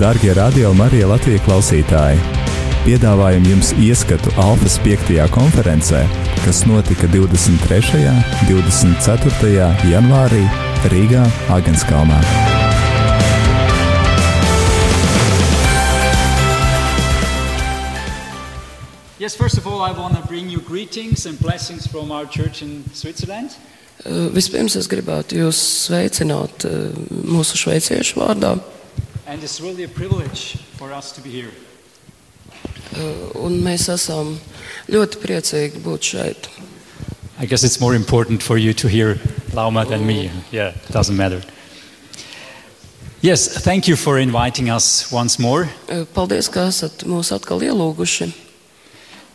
Darbie radio Marija Latvijas klausītāji! Piedāvājam jums ieskatu Alfas 5. konferencē, kas notika 23. un 24. janvārī Rīgā, Agenskalnā. Yes, first of all, I want to bring you greetings and blessings from our church in Switzerland. Uh, Vispirms es gribētu jūs sveicināt uh, mūsu šveiciešu vārdā. And it's really a privilege for us to be here. Uh, Un mēs esam ļoti priecīgi būt šeit. I guess it's more important for you to hear Lauma than me. Yeah, it doesn't matter. Yes, thank you for inviting us once more. Uh, Paldies, ka esat mūs atkal ielūguši.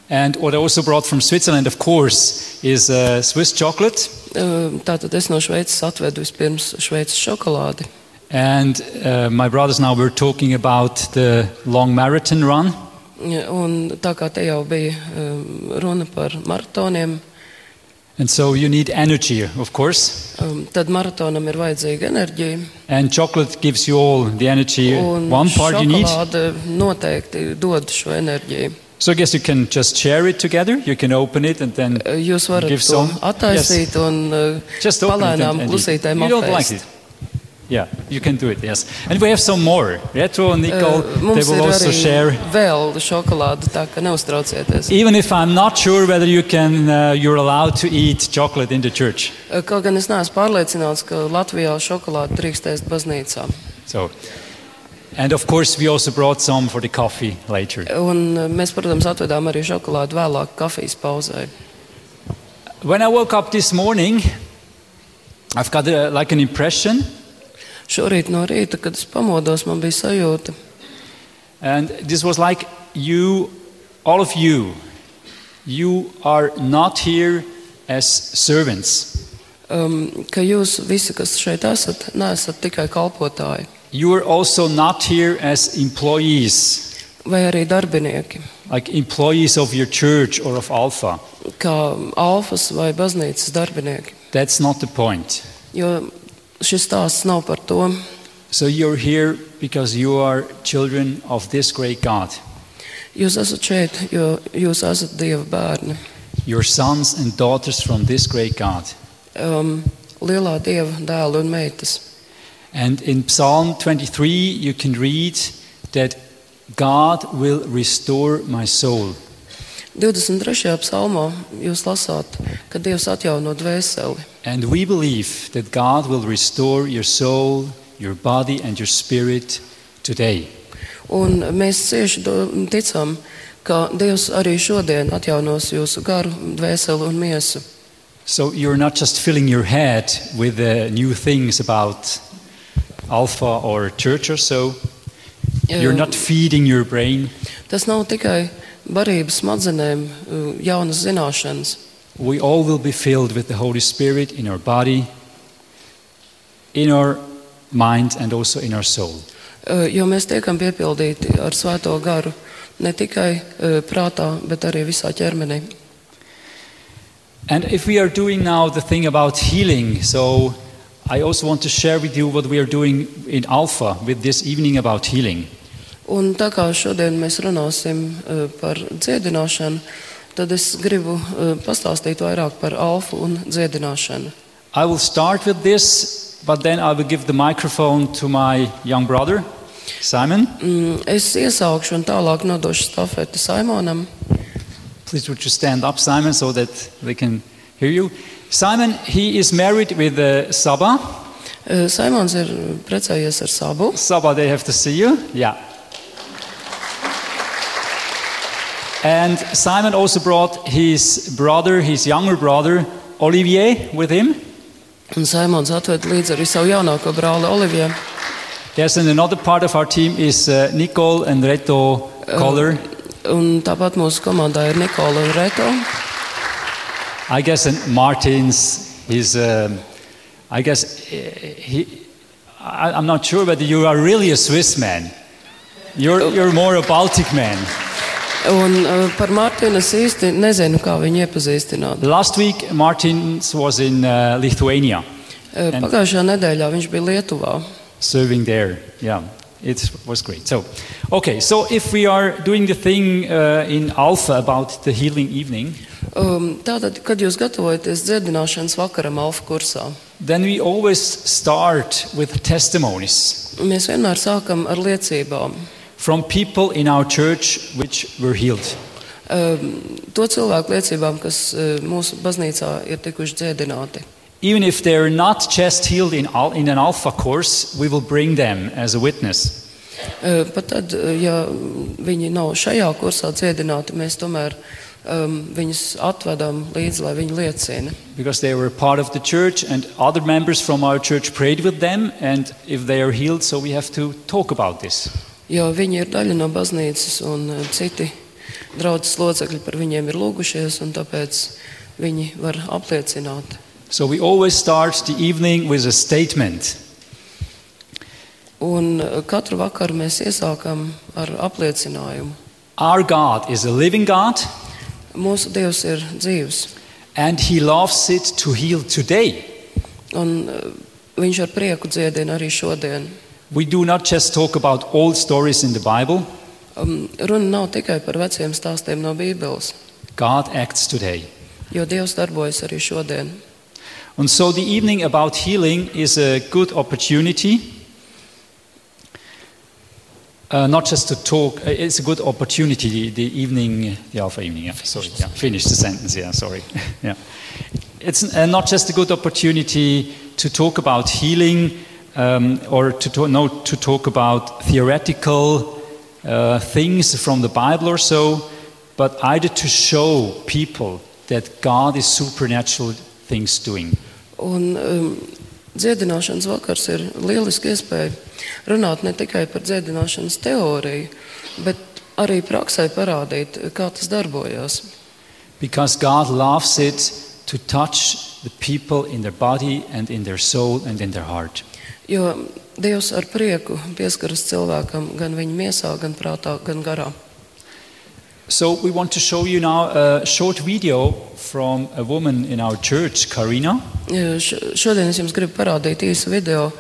And what I also brought from Switzerland, of course, is uh, Swiss chocolate. Uh, Tātad es no Šveices atvedu vispirms Šveices šokolādi. And uh, my brothers now were talking about the long marathon run. Ja, Un tā kā te jau bija um, runa par maratoniem, And so you need energy, of course. um, tad maratonam ir vajadzīga enerģija. And chocolate gives you all the energy. Un One part you need. šokolāde noteikti dod šo enerģiju. So I guess you can just share it together. You can open it and then Uh, Jūs varat give to some. attaisīt un uh, Just open it palēnām and, and klusītēm you, you don't like apēst. it. Yeah, you can do it. Yes, and we have some more. Retro and Nicole, Uh, they will also share. vēl šokolāde, tā ka neuztraucieties. Even if I'm not sure whether you can, uh, you're allowed to eat chocolate in the church. Uh, Kaut gan es neesmu pārliecināts, ka Latvijā šokolādi drīkstēs baznīcā. So, and of course, we also brought some for the coffee later. Un uh, mēs, protams, atvedām arī šokolādi vēlāk kafijas pauzē. When I woke up this morning, I've got a, like an impression, Šorīt no rīta, kad es pamodos, man bija sajūta, and this was like you, all of you, you are not here as servants. um, ka jūs visi, kas šeit esat, neesat tikai kalpotāji You are also not here as employees, vai arī darbinieki, like employees of your church or of Alpha. kā alfas vai baznīcas darbinieki. That's not the point. Jo šis stāsts nav par to. So you're here because you are children of this great God. Jūs esat šeit, jo jūs esat Dieva bērni. Your sons and daughters from this great God. Um, lielā Dieva dēla un meitas. And in Psalm 23, you can read that God will restore my soul. 23. psalmā jūs lasāt, ka Dievs atjauno dvēseli. And we believe that God will restore your soul, your body, and your spirit today. Un mēs cieši do- ticam, ka Dievs arī šodien atjaunos jūsu garu, dvēseli un miesu. So you're not just filling your head with uh, new things about Alpha or church or so. You're not feeding your brain. Tas nav tikai barības smadzenēm, jaunas zināšanas. We all will be filled with the Holy Spirit in our body, in our mind, and also in our soul. Jo mēs tiekam piepildīti ar svēto garu ne tikai prātā, bet arī visā ķermenī. And if we are doing now the thing about healing, so I also want to share with you what we are doing in Alpha with this evening about healing. Un tā kā šodien mēs runāsim uh, par dziedināšanu, tad es gribu uh, pastāstīt vairāk par alfu un dziedināšanu. I will start with this, but then I will give the microphone to my young brother, Simon. Mm, Es iesaukšu un tālāk nodošu stafeti Simonam. Please would you stand up, Simon, so that they can hear you. Simon, he is married with uh, Saba. Uh, Simons ir precējies ar sabu. Saba, they have to see you. Yeah. And Simon also brought his brother, his younger brother, Olivier, with him. Un Simons atved līdzi arī savu jaunāko brāli Oliviju. Yes, and another part of our team is uh, Nicole and Reto Koller. Un tāpat mūsu komandā ir Nikola un Reto. I guess and Martins is, um, I guess, uh, he, I, I'm not sure whether you are really a Swiss man. You're, you're more a Baltic man. Un uh, par Mārtiņu es īsti nezinu, kā viņu iepazīstināt. Last week, Martins was in uh, Lithuania Uh, Pagājušajā nedēļā viņš bija Lietuvā. serving there. Yeah. it was great. So, okay, so if we are doing the thing uh, in Alpha about the healing evening, Um, tātad, kad jūs gatavojaties dziedināšanas vakaram Alfa kursā, then we always start with testimonies mēs vienmēr sākam ar liecībām. From people in our church which were healed. Um, to cilvēku liecībām, kas uh, mūsu baznīcā ir tikuši dziedināti. Even if they're not just healed in, al- in an Alpha course, we will bring them as a witness. Uh, Pat tad, uh, ja viņi nav šajā kursā dziedināti, mēs tomēr um, viņus atvedam līdzi, lai viņi liecina. Because they were part of the church, and other members from our church prayed with them, and if they are healed, so we have to talk about this. Jo viņi ir daļa no baznīcas, un uh, citi draudzes locekļi par viņiem ir lūgušies, un tāpēc viņi var apliecināt. So we always start the evening with a statement. Un uh, katru vakaru mēs iesākam ar apliecinājumu. Our God is a living God, Mūsu Dievs ir dzīves, and He loves it to heal today. un uh, Viņš ar prieku dziedina arī šodien. We do not just talk about old stories in the Bible, Um, runa nav tikai par veciem stāstiem no Bībeles, God acts today. jo Dievs darbojas arī šodien. And so the evening about healing is a good opportunity. Uh, not just to talk, uh, it's a good opportunity, the, the evening, the Alpha evening, yeah, sorry, yeah, finish the sentence, yeah, sorry. yeah. It's uh, not just a good opportunity to talk about healing um, or to, to, no, to talk about theoretical uh, things from the Bible or so, but either to show people that God is supernatural things doing. Un, um, dziedināšanas vakars ir lieliski iespēja runāt ne tikai par dziedināšanas teoriju, bet arī praksē parādīt, kā tas darbojas. Because God loves it to touch the people in their body and in their soul and in their heart. Jo Dievs ar prieku pieskaras cilvēkam gan viņa miesā, gan prātā, gan garā. So we want to show you now a short video from a woman in our church, Karina. Š- Šodien es jums gribu parādīt īsu video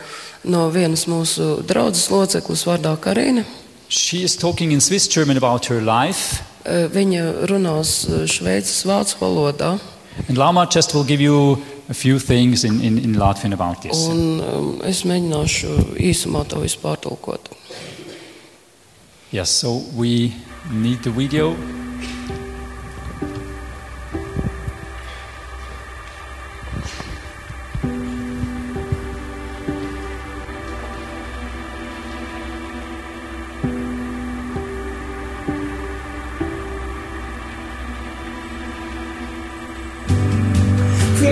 no vienas mūsu draudzes loceklis vārdā Karina. She is talking in Swiss German about her life, Eh, Viņa runās eh, šveices vācu valodā, and Lama just will give you a few things in, in, in Latvian about this. un um, es mēģināšu īsumā to visu pārtulkot. Yes, so we need the video.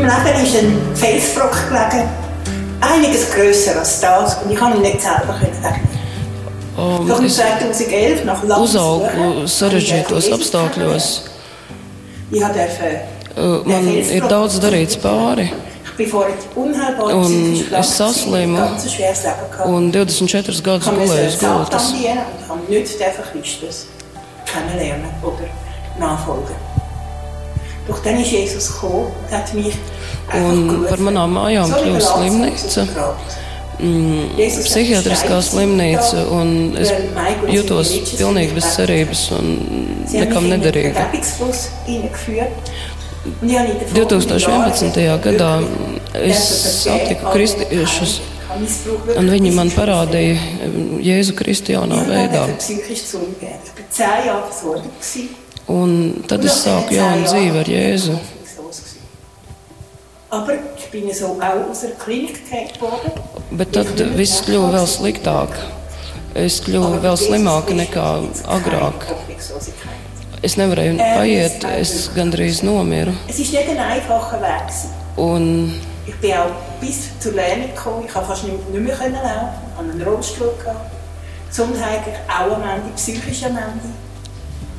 Leben ist ein Felsbrock gelegen, einiges grösser als das, und ich habe ihn nicht selber können wegnehmen. Um, es 2011 nach uzaugu sarežģītos apstākļos. Man ir daudz darīts pāri, Un es saslimu, un 24 gadus gulēju uz gultas. Doch dann ist Jesus gekommen und hat mich Un par manām mājām Lazarus slimnīca, mm, psihiatriskā slimnīca, un es jutos pilnīgi bez cerības un nekam nederīga. Vergebungsfluss hineingeführt. Und ich habe in den 2011. gadā es satiku kristiešus, un viņi man parādīja mm, Jēzu Kristiānā veidā. Un tad es sāku jaunu dzīvi ar Jēzu. Aber ich bin so auch aus der Klinik geholt worden. Bet tad viss kļuva vēl sliktāk. Es kļuvu vēl slimāka nekā agrāk. Es nevarēju paiet, es gandrīz nomiru. Un Ich bin auch bis zur Lähmung gekommen. Ich konnte fast nicht, mehr können laufen. Ich hatte einen Rollstuhl. Gesundheitlich auch am Ende, psychisch am Ende.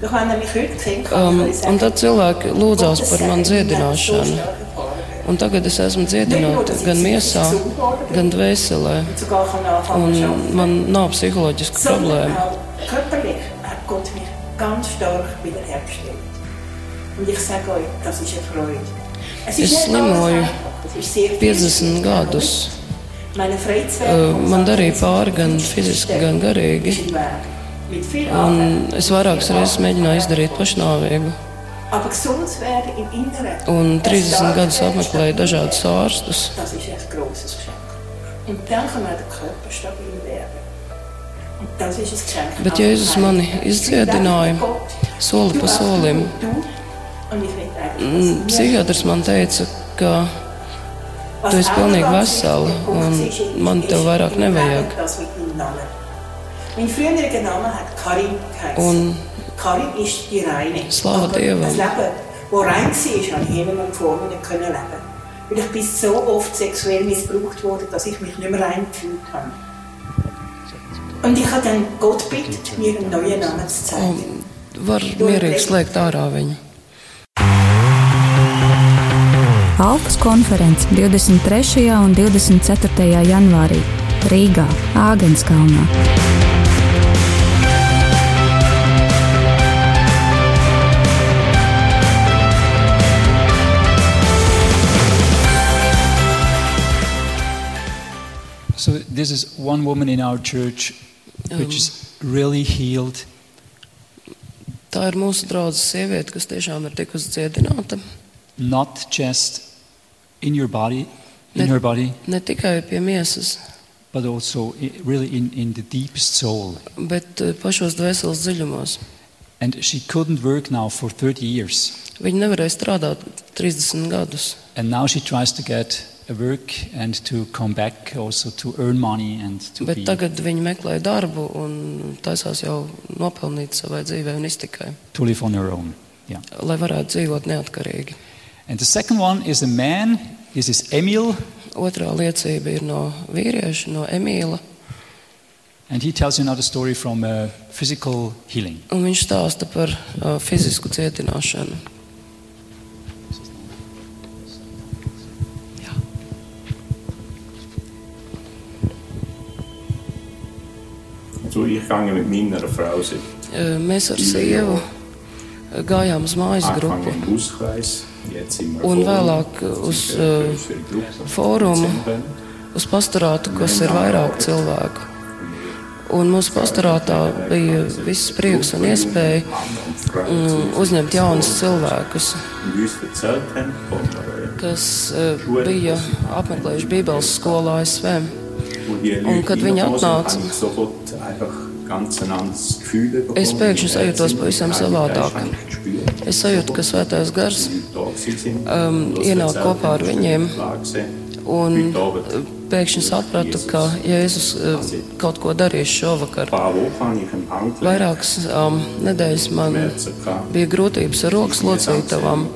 Wenn er mich heute kann um, ich un tad cilvēki lūdzās par manu dziedināšanu. Un tagad es esmu dziedināta gan miesā, gan dvēselē. Un man nav psiholoģiska problēma. Es slimoju alles einfach. Es ist sehr viel 50 gadus. Uh, man darīja pāri gan fiziski, gan garīgi. Un es vairākas reizes mēģināju izdarīt pašnāvību. Un das 30 darf gadus apmeklēju dažādus ārstus. Bet Jēzus mani izdziedināja soli pa solim. Un Psihiatrs man teica, ka tu esi pilnīgi vesela un man tev vairāk nevajag. Un Karin ist die Reine. Slava Dievam. Das Leben, das rein war, habe ich immer und vor mir nicht können leben. Weil ich bin so oft sexuell missbraucht worden, dass ich mich nicht mehr rein gefühlt habe. Und ich habe dann Gott bittet, mir einen neuen Namen zu zeigen. var mierīgi slēgt ārā viņu. Alpas konference 23. un 24. janvārī Rīgā, Āgenskalnā. This is one woman in our church which is really healed. Tā ir mūsu draudzes sieviete, kas tiešām ir tikusi dziedināta. not just in your body, in Ne- her body, Ne tikai pie miesas, but also i- really in, in the deepest soul. bet eh, pašos dvēseles dziļumos. And she couldn't work now for 30 years. Viņa nevarēja strādāt 30 gadus. And now she tries to get a work and to come back also to earn money and to Bet be. tagad viņa meklē darbu un taisās jau nopelnīt savai dzīvei un iztikai, to live on her own. Yeah. lai varētu dzīvot neatkarīgi. And the second one is a man. This is Emil, Otrā liecība ir no vīrieša, no Emīla. and he tells you another story from uh, physical healing. Un viņš stāsta par uh, fizisku cietināšanu. Ich gehe mit meiner Frau Uh, Mēs ar sievu gājām uz mājas grupu sind un vēlāk uz Sind uh, fórumu, uz pastorātu, kas ir vairāk cilvēku. Un mūsu pastorātā bija viss prieks un iespēja uzņemt jaunus cilvēkus, kas bija apmeklējuši Bībeles skolu ASV. Un, kad viņi atnāca. Es pēkšņi sajūtos pavisam savādāk. Es sajūtu, ka svētais gars um, ienāk erzählt kopā ar viņiem. Un pēkšņi sapratu, ka Jēzus uh, kaut ko darīs šovakar. Vairākas um, nedēļas man bija grūtības ar rokas locītavām,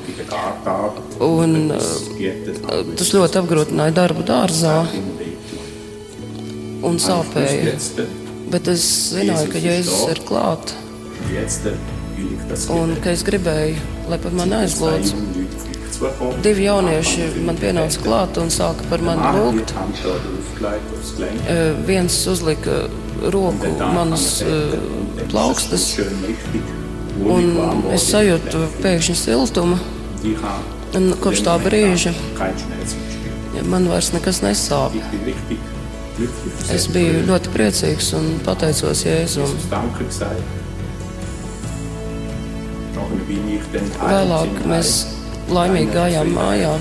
un uh, tas ļoti apgrūtināja darbu dārzā. Un sāpēja. Äh, Bet es zināju, ka Jēzus ir klāt jetzt äh, will ich das un ka es gribēju, lai par mani aizlūdz. Divi jaunieši man pienāca klāt un sāka par mani lūgt. Uh, viens uzlika roku manas uh, plaukstas, un es sajūtu pēkšņi siltumu. Un kopš tā brīža man vairs nekas nesāp. Es biju ļoti priecīgs un pateicos Jēzum. Vēlāk mēs laimīgi gājām mājā.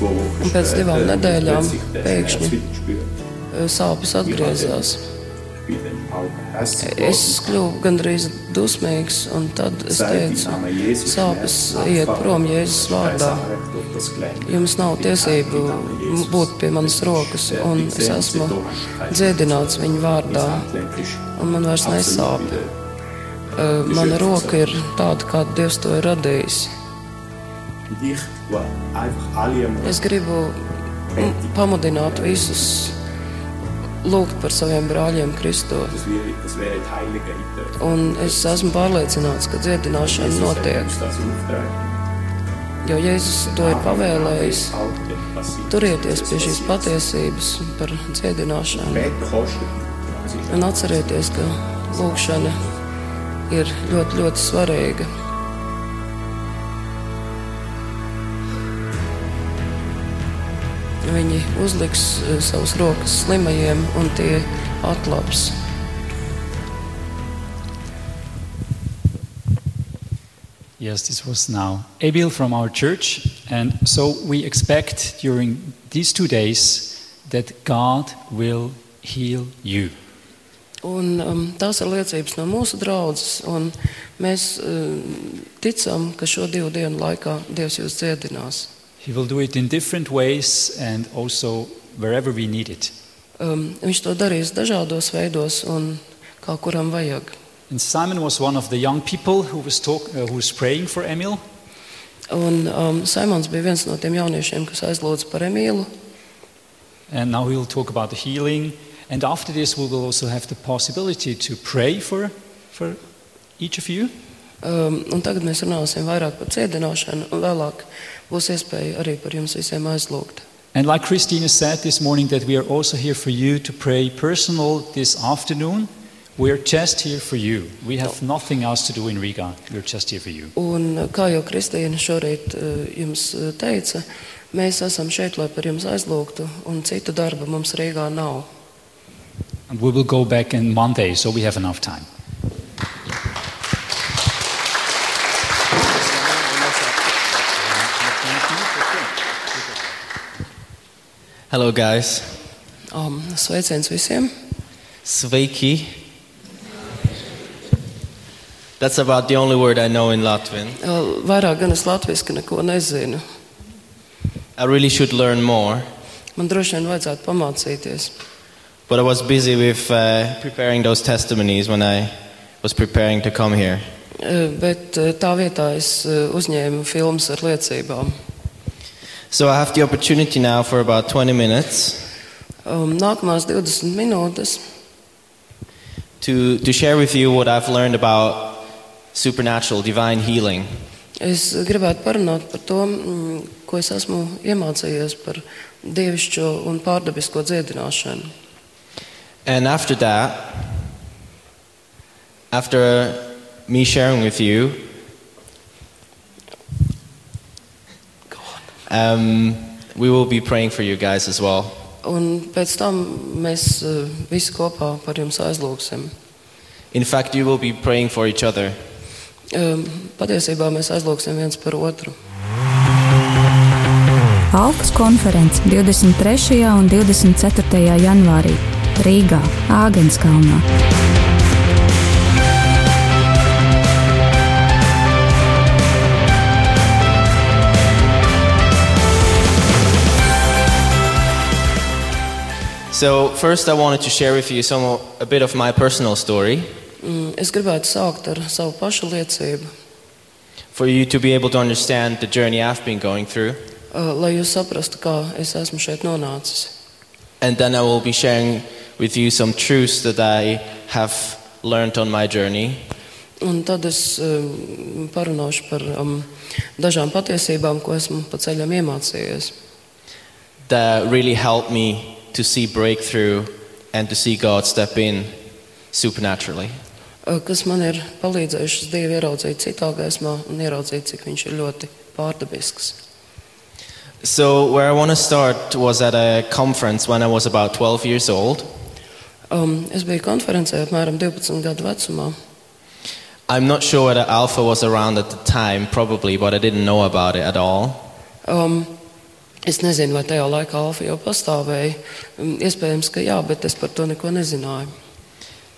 Un pēc divām nedēļām pēkšņi Sāpes atgriezās. Es kļuvu gandrīz dusmīgs, un tad es teicu, sāpes iet prom Jēzus vārdā. Jums nav tiesību būt pie manas rokas, un es esmu dziedināts viņa vārdā, un man vairs nesāp. Mana roka ir tāda, kāda Dievs to ir radījis. Es gribu mm, pamudināt visus lūgt par saviem brāļiem Kristū. Un es esmu pārliecināts, ka dziedināšana notiek, jo Jēzus to ir pavēlējis. Turieties pie šīs patiesības par dziedināšanu un atcerieties, ka lūkšana ir ļoti, ļoti svarīga. viņi uzliks eh, savus rokas slimajiem un tie atlabs. Yes, this was now Abil from our church. And so we expect during these two days that God will heal you. Un, um, tās ir liecības no mūsu draudzes, un mēs uh, ticam, ka šo divu dienu laikā Dievs jūs dziedinās. He will do it in different ways and also wherever we need it. Um, viņš to darīs dažādos veidos un kā kuram vajag. And Simon was one of the young people who was, talk, uh, who was praying for Emil. Un um, Simons bija viens no tiem jauniešiem, kas aizlūdza par Emīlu. And now we will talk about the healing. And after this, we will also have the possibility to pray for, for each of you. Um, un tagad mēs runāsim vairāk par cietināšanu, un vēlāk būs iespēja arī par jums visiem aizlūgt. And like Christina said this morning, that we are also here for you to pray personal this afternoon. We are just here for you. We have nothing else to do in Riga. We're just here for you. Un, uh, kā jau Kristīna šorīt uh, jums uh, teica, mēs esam šeit, lai par jums aizlūgtu, un citu darba mums Rīgā nav. And we will go back on Monday, so we have enough time. Hello, guys. Um, sveiciens visiem! Sveiki. That's about the only word I know in Latvian. Uh, Vairāk gan es latviešu neko nezinu. I really should learn more, Man droši vien vajadzētu pamācīties. but I was busy with uh, preparing those testimonies when I was preparing to come here. Uh, Bet uh, tā vietā es uh, uzņēmu filmas ar liecībām. So I have the opportunity now for about 20 minutes Um, Nākamās 20 minūtes to, to share with you what I've learned about supernatural divine healing. es gribētu parunāt par to, mm, ko es esmu iemācījies par dievišķo un pārdabisko dziedināšanu. And after that, after me sharing with you, um, we will be praying for you guys as well. Un pēc tam mēs uh, visi kopā par jums aizlūgsim. In fact, you will be praying for each other. Patiesībā mēs aizlūgsim viens par otru. Alfas konference 23. un 24. janvārī Rīgā, Āgenskalnā. So, first, I wanted to share with you some a bit of my personal story Es gribētu sākt ar savu pašu liecību, for you to be able to understand the journey I've been going through. uh, lai jūs saprastu, kā es esmu šeit nonācis. And then I will be sharing with you some truths that I have learned on my journey. Un tad es um, parunāšu par um, dažām patiesībām, ko esmu pa ceļam iemācījies. that really helped me to see breakthrough and to see God step in supernaturally. Uh, kas man ir palīdzējušas Dievu ieraudzīt citā gaismā un ieraudzīt, cik viņš ir ļoti pārdabisks. So, where I want to start was at a conference when I was about 12 years old. Um, es biju konferencē apmēram 12 gadu vecumā. I'm not sure whether Alpha was around at the time, probably, but I didn't know about it at all. Um, es nezinu, vai tajā laikā Alfa jau pastāvēja. Um, iespējams, ka jā, bet es par to neko nezināju.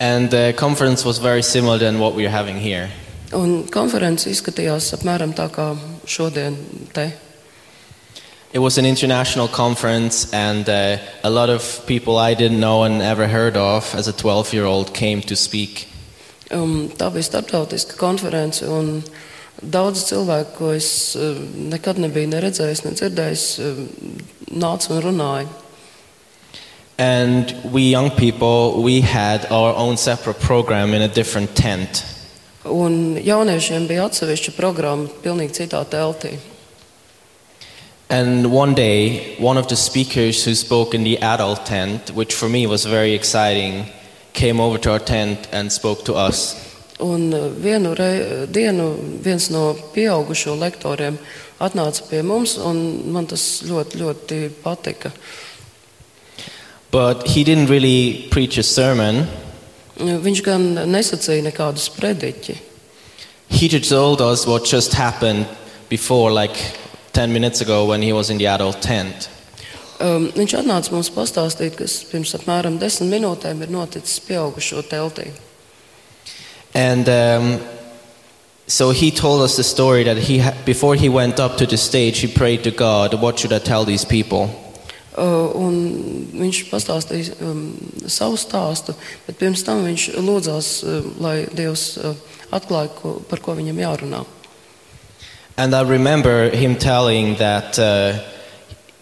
And the conference was very similar than what we're having here. Un konference izskatījās apmēram tā kā šodien te. It was an international conference, and uh, a lot of people I didn't know and ever heard of as a 12 year old came to speak. Um, tā bija starptautiska konference, un daudz cilvēku, ko es uh, nekad nebiju ne redzējis, ne dzirdējis, uh, nāca un runāja. And we young people, we had our own separate program in a different tent. Un jauniešiem bija atsevišķa programma, pilnīgi citā teltī. And one day, one of the speakers who spoke in the adult tent, which for me was very exciting, came over to our tent and spoke to us. Un uh, vienu rei, dienu viens no pieaugušo lektoriem atnāca pie mums, un man tas ļoti, ļoti patika. But he didn't really preach a sermon. Viņš gan nesacīja nekādus prediķi. He just told us what just happened before, like 10 minutes ago when he was in the adult tent. Um, viņš atnāca mums pastāstīt, kas pirms apmēram desmit minūtēm ir noticis pieaugušo teltī. And um, so he told us the story that he, before he went up to the stage, he prayed to God, What should I tell these people? Uh, un viņš pastāstīja um, savu stāstu, bet pirms tam viņš lūdzās, uh, lai Dievs uh, atklāja, ko, par ko viņam jārunā. And I remember him telling that uh,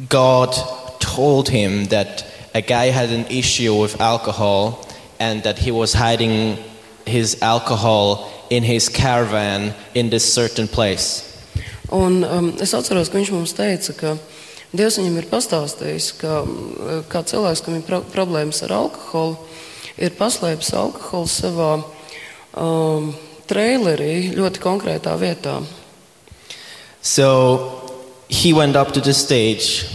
God told him that a guy had an issue with alcohol and that he was hiding his alcohol in his caravan in this certain place. Un, um, es atceros, ka viņš mums teica, ka Dievs viņam ir pastāstījis, ka um, kā cilvēks, kam ir pro problēmas ar alkoholu, ir paslēpis alkoholu savā um, trailerī ļoti konkrētā vietā. So he went up to the stage,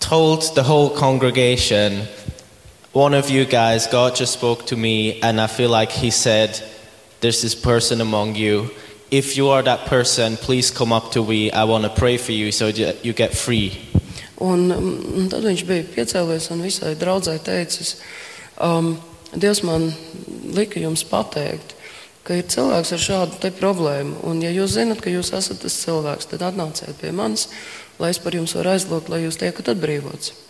told the whole congregation, One of you guys, God just spoke to me, and I feel like He said, There's this person among you. If you are that person, please come up to me. I want to pray for you so that you get free. Un, um, un tad viņš bija piecēlies un visai draudzē teicis, um, Dievs man lika jums pateikt, ka ir cilvēks ar šādu problēmu. Un, ja jūs zinat, ka jūs esat tas cilvēks, tad atnāciet pie manis, lai es par jums varu aizlūgt, lai jūs tiekat atbrīvots.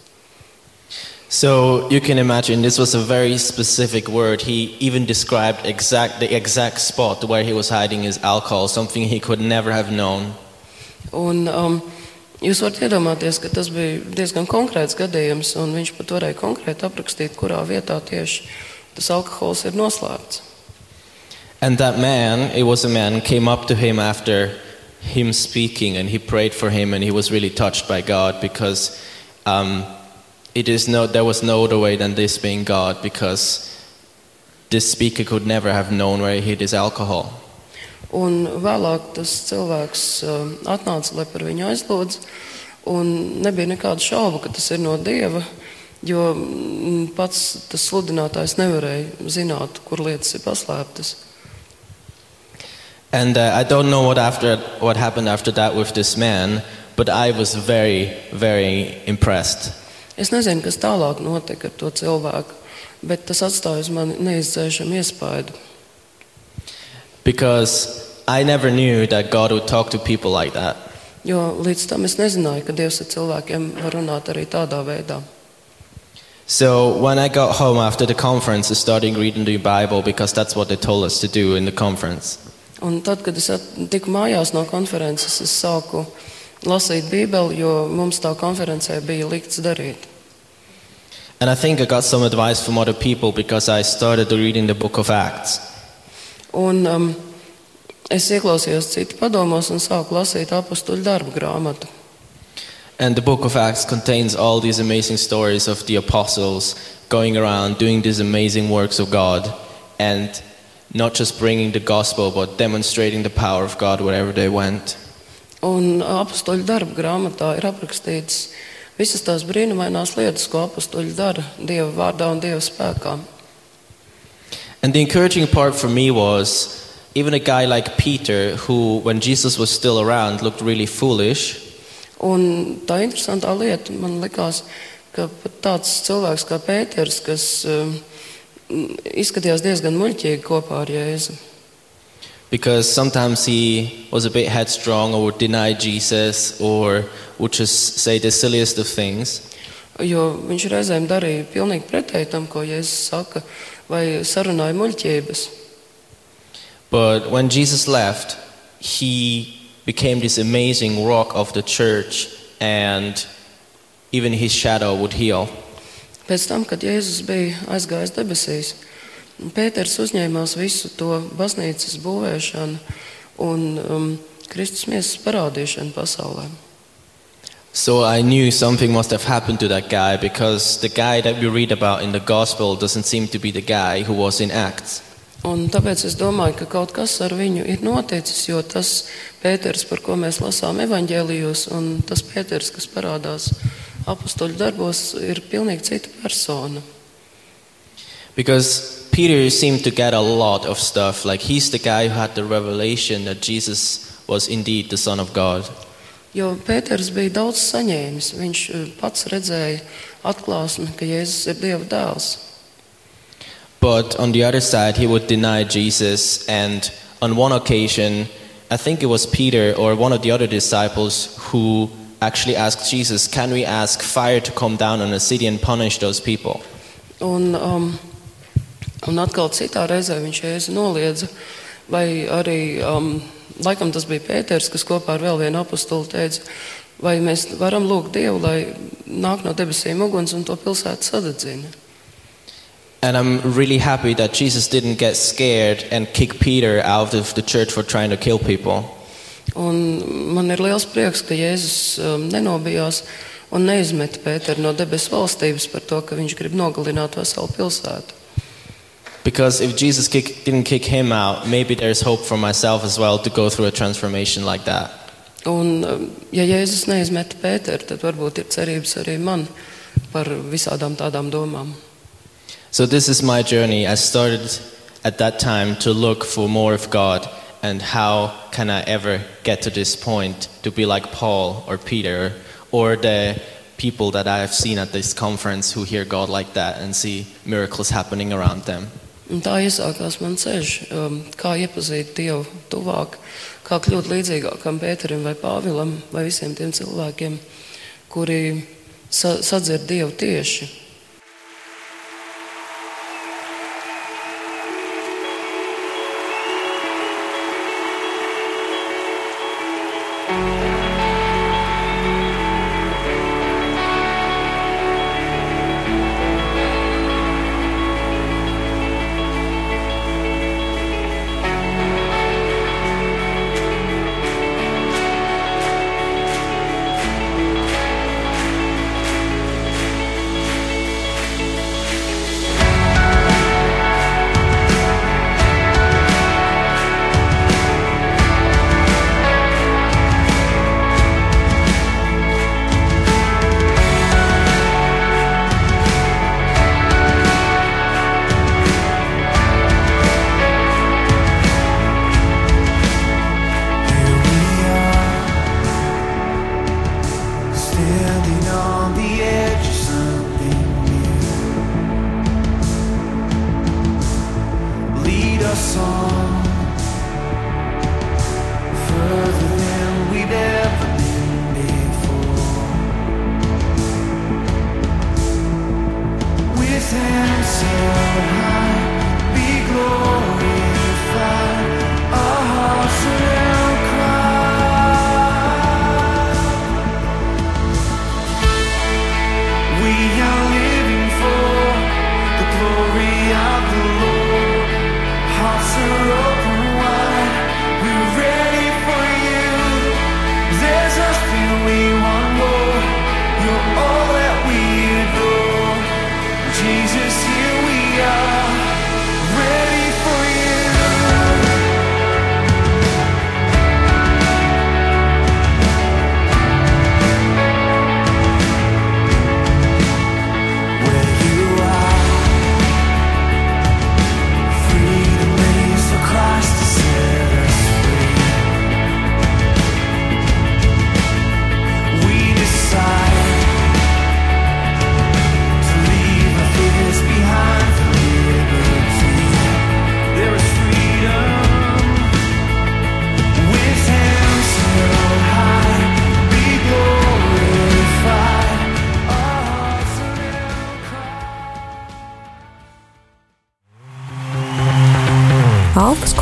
So you can imagine this was a very specific word. He even described exact, the exact spot where he was hiding his alcohol, something he could never have known. Un, um, jūs varat iedomāties, ka tas bija diezgan konkrēts gadījums, un viņš pat varēja konkrēti aprakstīt, kurā vietā tieši tas alkohols ir noslēpts. And that man, it was a man, came up to him after him speaking and he prayed for him and he was really touched by God because um, it is no, there was no other way than this being God because this speaker could never have known where he hid his alcohol. Un vēlāk tas cilvēks um, atnāca, lai par viņu aizlūdz, un nebija nekādu šaubu, ka tas ir no Dieva, jo mm, pats tas sludinātājs nevarēja zināt, kur lietas ir paslēptas. And uh, I don't know what, after, what happened after that with this man, but I was very, very impressed. Es nezinu, kas tālāk notika ar to cilvēku, bet tas atstāja uz mani neizdzēšamu iespaidu. Because I never knew that God would talk to people like that. Jo līdz tam es nezināju, ka Dievs ar cilvēkiem var runāt arī tādā veidā. So when I got home after the conference, I started reading the Bible because that's what they told us to do in the conference. Un tad, kad es tiku mājās no konferences, es sāku lasīt Bībeli, jo mums tā konferencē bija likts darīt. And I think I got some advice from other people because I started reading the book of Acts. Un, um, es ieklausījos citu padomos un sāku lasīt apakstuļu darbu grāmatu. And the book of Acts contains all these amazing stories of the apostles going around doing these amazing works of God and not just bringing the gospel but demonstrating the power of God wherever they went. Un apakstuļu darbu grāmatā ir aprakstīts visas tās brīnumainās lietas, ko apakstuļi dara Dieva vārdā un Dieva spēkā. And the encouraging part for me was even a guy like Peter, who, when Jesus was still around, looked really foolish, Un tā interesantā lieta man likās, ka pat tāds cilvēks kā Pēters, kas um, izskatījās diezgan muļķīgi kopā ar Jēzu. Because sometimes he was a bit headstrong or would deny Jesus or would just say the silliest of things. Jo viņš reizēm darīja pilnīgi pretēji tam, ko Jēzus saka, vai sarunāja muļķības. But when Jesus left, he became this amazing rock of the church, and even his shadow would heal. Pēc tam, kad Jēzus bija aizgājis debesīs, Pēters uzņēmās visu to baznīcas būvēšanu un um, Kristus miesas parādīšanu pasaulē. So I knew something must have happened to that guy because the guy that we read about in the gospel doesn't seem to be the guy who was in Acts. Un tāpēc es domāju, ka kaut kas ar viņu ir noticis, jo tas Pēters, par ko mēs lasām evaņģēlijos, un tas Pēters, kas parādās apakstoļu darbos, ir pilnīgi cita persona. Because Peter seemed to get a lot of stuff. Like he's the guy who had the revelation that Jesus was indeed the Son of God. Jo Pēters bija daudz saņēmis. Viņš eh, pats redzēja atklāsmi, ka Jēzus ir Dieva dēls. But on the other side, he would deny Jesus. And on one occasion, I think it was Peter or one of the other disciples who actually asked Jesus, Can we ask fire to come down on a city and punish those people? Un, um, un atkal citā reizē viņš Jēzu noliedza, vai arī um, laikam tas bija Pēters, kas kopā ar vēl vienu apakstuli teica, vai mēs varam lūgt Dievu, lai nāk no debesīm uguns un to pilsētu sadedzina. And I'm really happy that Jesus didn't get scared and kick Peter out of the church for trying to kill people. Un man ir liels prieks, ka Jēzus um, nenobijās un neizmeta Pēteru no debesu valstības par to, ka viņš grib nogalināt veselu pilsētu. Because if Jesus kick, didn't kick him out, maybe there's hope for myself as well to go through a transformation like that. Un, um, ja Jēzus neizmeta Pēteru, tad varbūt ir cerības arī man par visādām tādām domām. So this is my journey. I started at that time to look for more of God and how can I ever get to this point to be like Paul or Peter or the people that I have seen at this conference who hear God like that and see miracles happening around them. Un tā iesākās mans ceļš, um, kā iepazīt Dievu tuvāk, kā kļūt līdzīgākam Pēterim vai Pāvilam vai visiem tiem cilvēkiem, kuri sa sadzird Dievu tieši.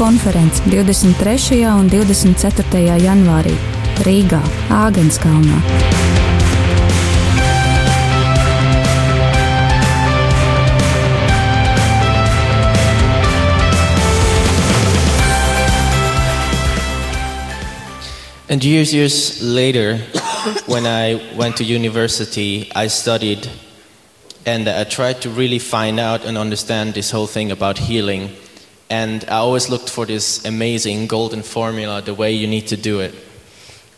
Alkas konference 23. un 24. janvārī Rīgā, Āgenskalnā. And years, years later, when I went to university, I studied and I tried to really find out and understand this whole thing about healing. And I always looked for this amazing golden formula, the way you need to do it.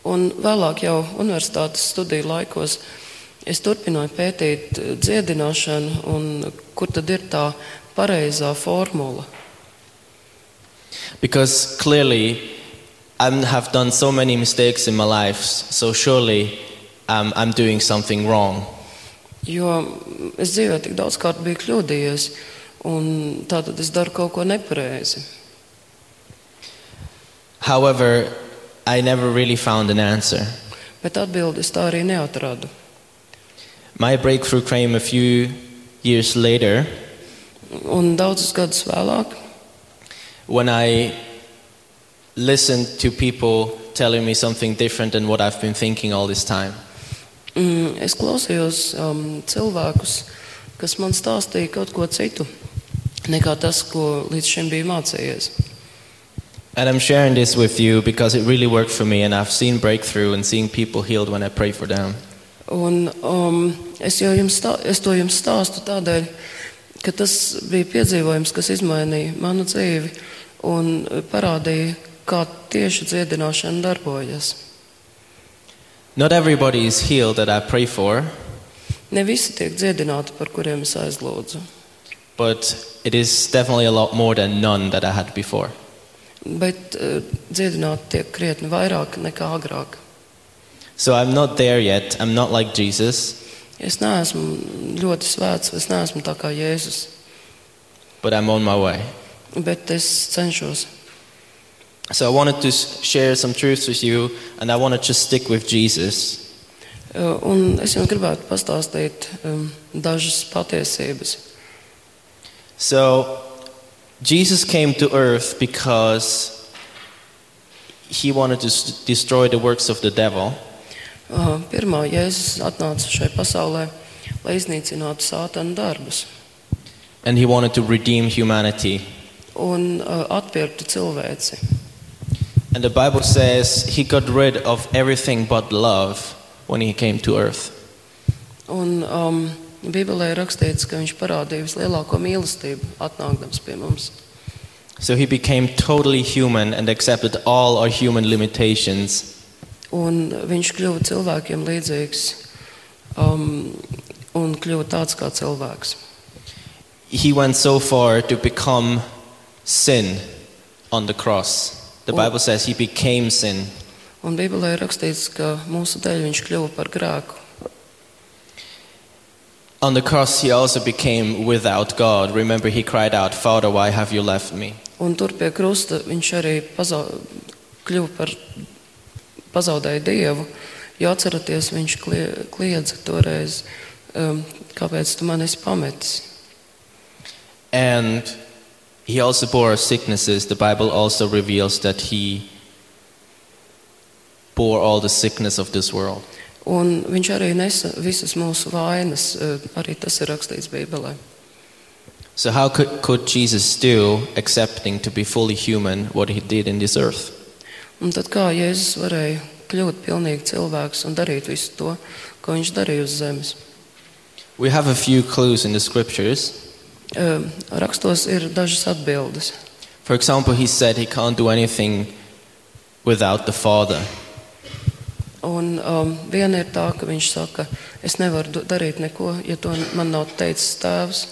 Un vēlāk, jau universitātes studiju laikos, es turpināju pētīt eh, dziedināšanu, un kur tad ir tā pareizā formula. Because clearly, I have done so many mistakes in my life, so surely um, I'm doing something wrong. Jo es dzīvē tik daudz kārt biju kļūdījies, un tātad es daru kaut ko nepareizi. However, I never really found an answer. Bet atbildes tā arī neatradu. My breakthrough came a few years later Un daudzus gadus vēlāk, when I listened to people telling me something different than what I've been thinking all this time. mm, es klausījos um, cilvēkus, kas man stāstīja kaut ko citu nekā tas, ko līdz šim biju mācījies. And I'm sharing this with you because it really worked for me, and I've seen breakthrough and seeing people healed when I pray for them. Un, um, es, jums stā, es to jums stāstu tādēļ, ka tas bija piedzīvojums, kas izmainīja manu dzīvi un parādīja, kā tieši dziedināšana darbojas. Not everybody is healed that I pray for, Ne visi tiek dziedināti, par kuriem es aizlūdzu, but it is definitely a lot more than none that I had before. bet uh, dziedināti tiek krietni vairāk nekā agrāk. So I'm not there yet. I'm not like Jesus, Es neesmu ļoti svēts, es neesmu tā kā Jēzus, but I'm on my way. bet es cenšos. So I wanted to s- share some truths with you, and I want to just stick with Jesus. Uh, Un es jums gribētu pastāstīt um, dažas patiesības. So Jesus came to earth because he wanted to destroy the works of the devil. Uh, Pirmā Jēzus atnāca šai pasaulē, lai iznīcinātu sātana darbus And he wanted to redeem humanity. un uh, atpirktu cilvēci. And the Bible says he got rid of everything but love when he came to earth. Un, um, Bībelē ir rakstīts, ka viņš parādīja vislielāko mīlestību, atnākdams pie mums. So he became totally human and accepted all our human limitations. Un viņš kļuva cilvēkiem līdzīgs um, un kļuva tāds kā cilvēks. He went so far to become sin on the cross. The Oh. Bible says he became sin. Un Bībelē ir rakstīts, ka mūsu dēļ viņš kļuva par grēku. On the cross, he also became without God. Remember, he cried out, Father, why have you left me? Un tur pie krusta viņš arī pazau, kļuva par pazaudēju dievu. Jo atceraties, viņš klie- kliedza toreiz, um, kāpēc tu man esi pametis. And he also bore our sicknesses. The Bible also reveals that he bore all the sickness of this world. Un viņš arī nesa visas mūsu vainas, uh, arī tas ir rakstīts Bībelē. So, how could, could Jesus do, accepting to be fully human, what he did in this earth? Un tad kā Jēzus varēja kļūt pilnīgi cilvēks un darīt visu to, ko viņš darīja uz zemes? We have a few clues in the scriptures. Um, Rakstos ir dažas atbildes. For example, he said he can't do anything without the Father. Un um, viena ir tā, ka viņš saka, es nevaru darīt neko, ja to man nav teicis tēvs.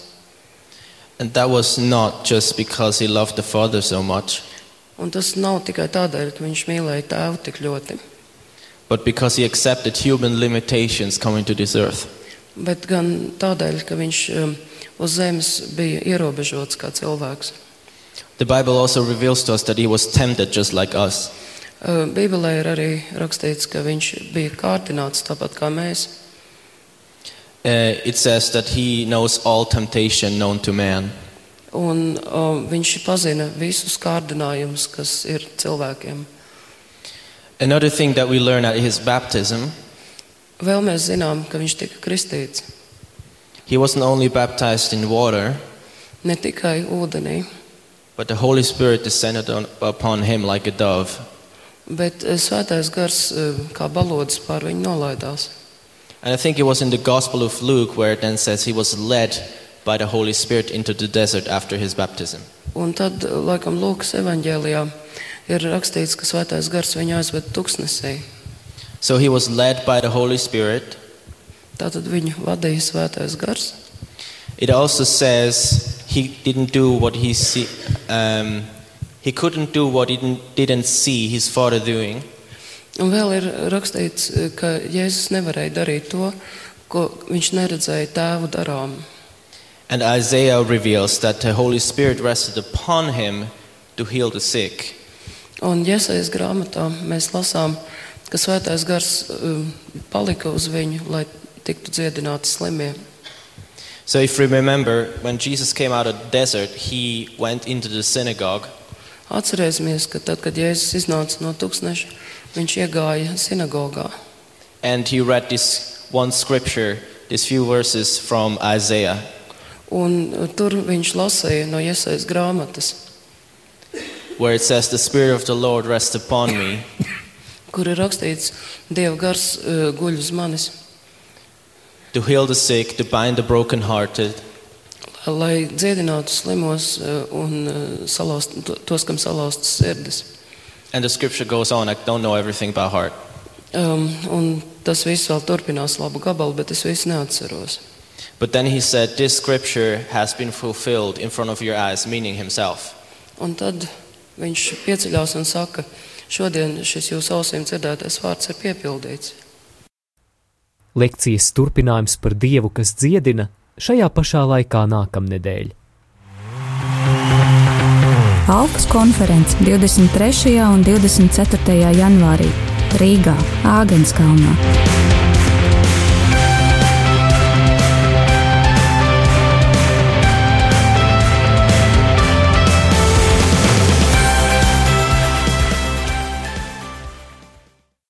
And that was not just because he loved the Father so much, Un tas nav tikai tādēļ, ka viņš mīlēja tēvu tik ļoti, but because he accepted human limitations coming to this earth. bet gan tādēļ, ka viņš um, uz zemes bija ierobežots kā cilvēks. The Bible also reveals to us that he was tempted just like us. Uh, Bībelē ir arī rakstīts, ka viņš bija kārtināts tāpat kā mēs. Uh, it says that he knows all temptation known to man. Un um, viņš pazina visus kārdinājumus, kas ir cilvēkiem. Another thing that we learn at his baptism, Vēl mēs zinām, ka viņš tika kristīts he wasn't only baptized in water, ne tikai ūdenī, but the Holy Spirit descended on, upon him like a dove. Bet eh, svētais gars eh, kā balodis pār viņu nolaidās. And I think it was in the Gospel of Luke where it then says he was led by the Holy Spirit into the desert after his baptism. Un tad, laikam, Lūkas evanģēlijā ir rakstīts, ka svētais gars viņu aizved tuksnesī. So he was led by the Holy Spirit. Tātad viņu vadīja svētais gars. It also says he didn't do what he see, um, he couldn't do what he didn't, didn't see his father doing. Un vēl ir rakstīts, ka Jēzus nevarēja darīt to, ko viņš neredzēja tēvu darām. And Isaiah reveals that the Holy Spirit rested upon him to heal the sick. Un Iesaijas grāmatā mēs lasām, ka svētais gars um, palika uz viņu, lai tiktu dziedināti slimie. So if we remember, when Jesus came out of the desert, he went into the synagogue Atcerēsimies, ka tad, kad Jēzus iznāca no tūkstneša, viņš iegāja sinagogā. and he read this one scripture, these few verses from Isaiah. Un uh, tur viņš lasīja no Iesaijas grāmatas, where it says, The Spirit of the Lord rests upon me kur ir rakstīts, Dieva gars uh, guļ uz manis, to heal the sick, to bind the brokenhearted, lai dziedinātu slimos uh, un uh, salauzt, to- tos, kam salauztas sirdis. and the scripture goes on. I don't know everything by heart. Um, un tas viss vēl turpinās labu gabalu, bet es visu neatceros. But then he said, This scripture has been fulfilled in front of your eyes, meaning himself. Un tad viņš pieceļās un saka, šodien šis jūsu ausīm dzirdētais vārds ir piepildīts. Lekcijas turpinājums par Dievu, kas dziedina, šajā pašā laikā nākamnedēļ. Alpas konference 23. un 24. janvārī Rīgā, Āgenskalnā.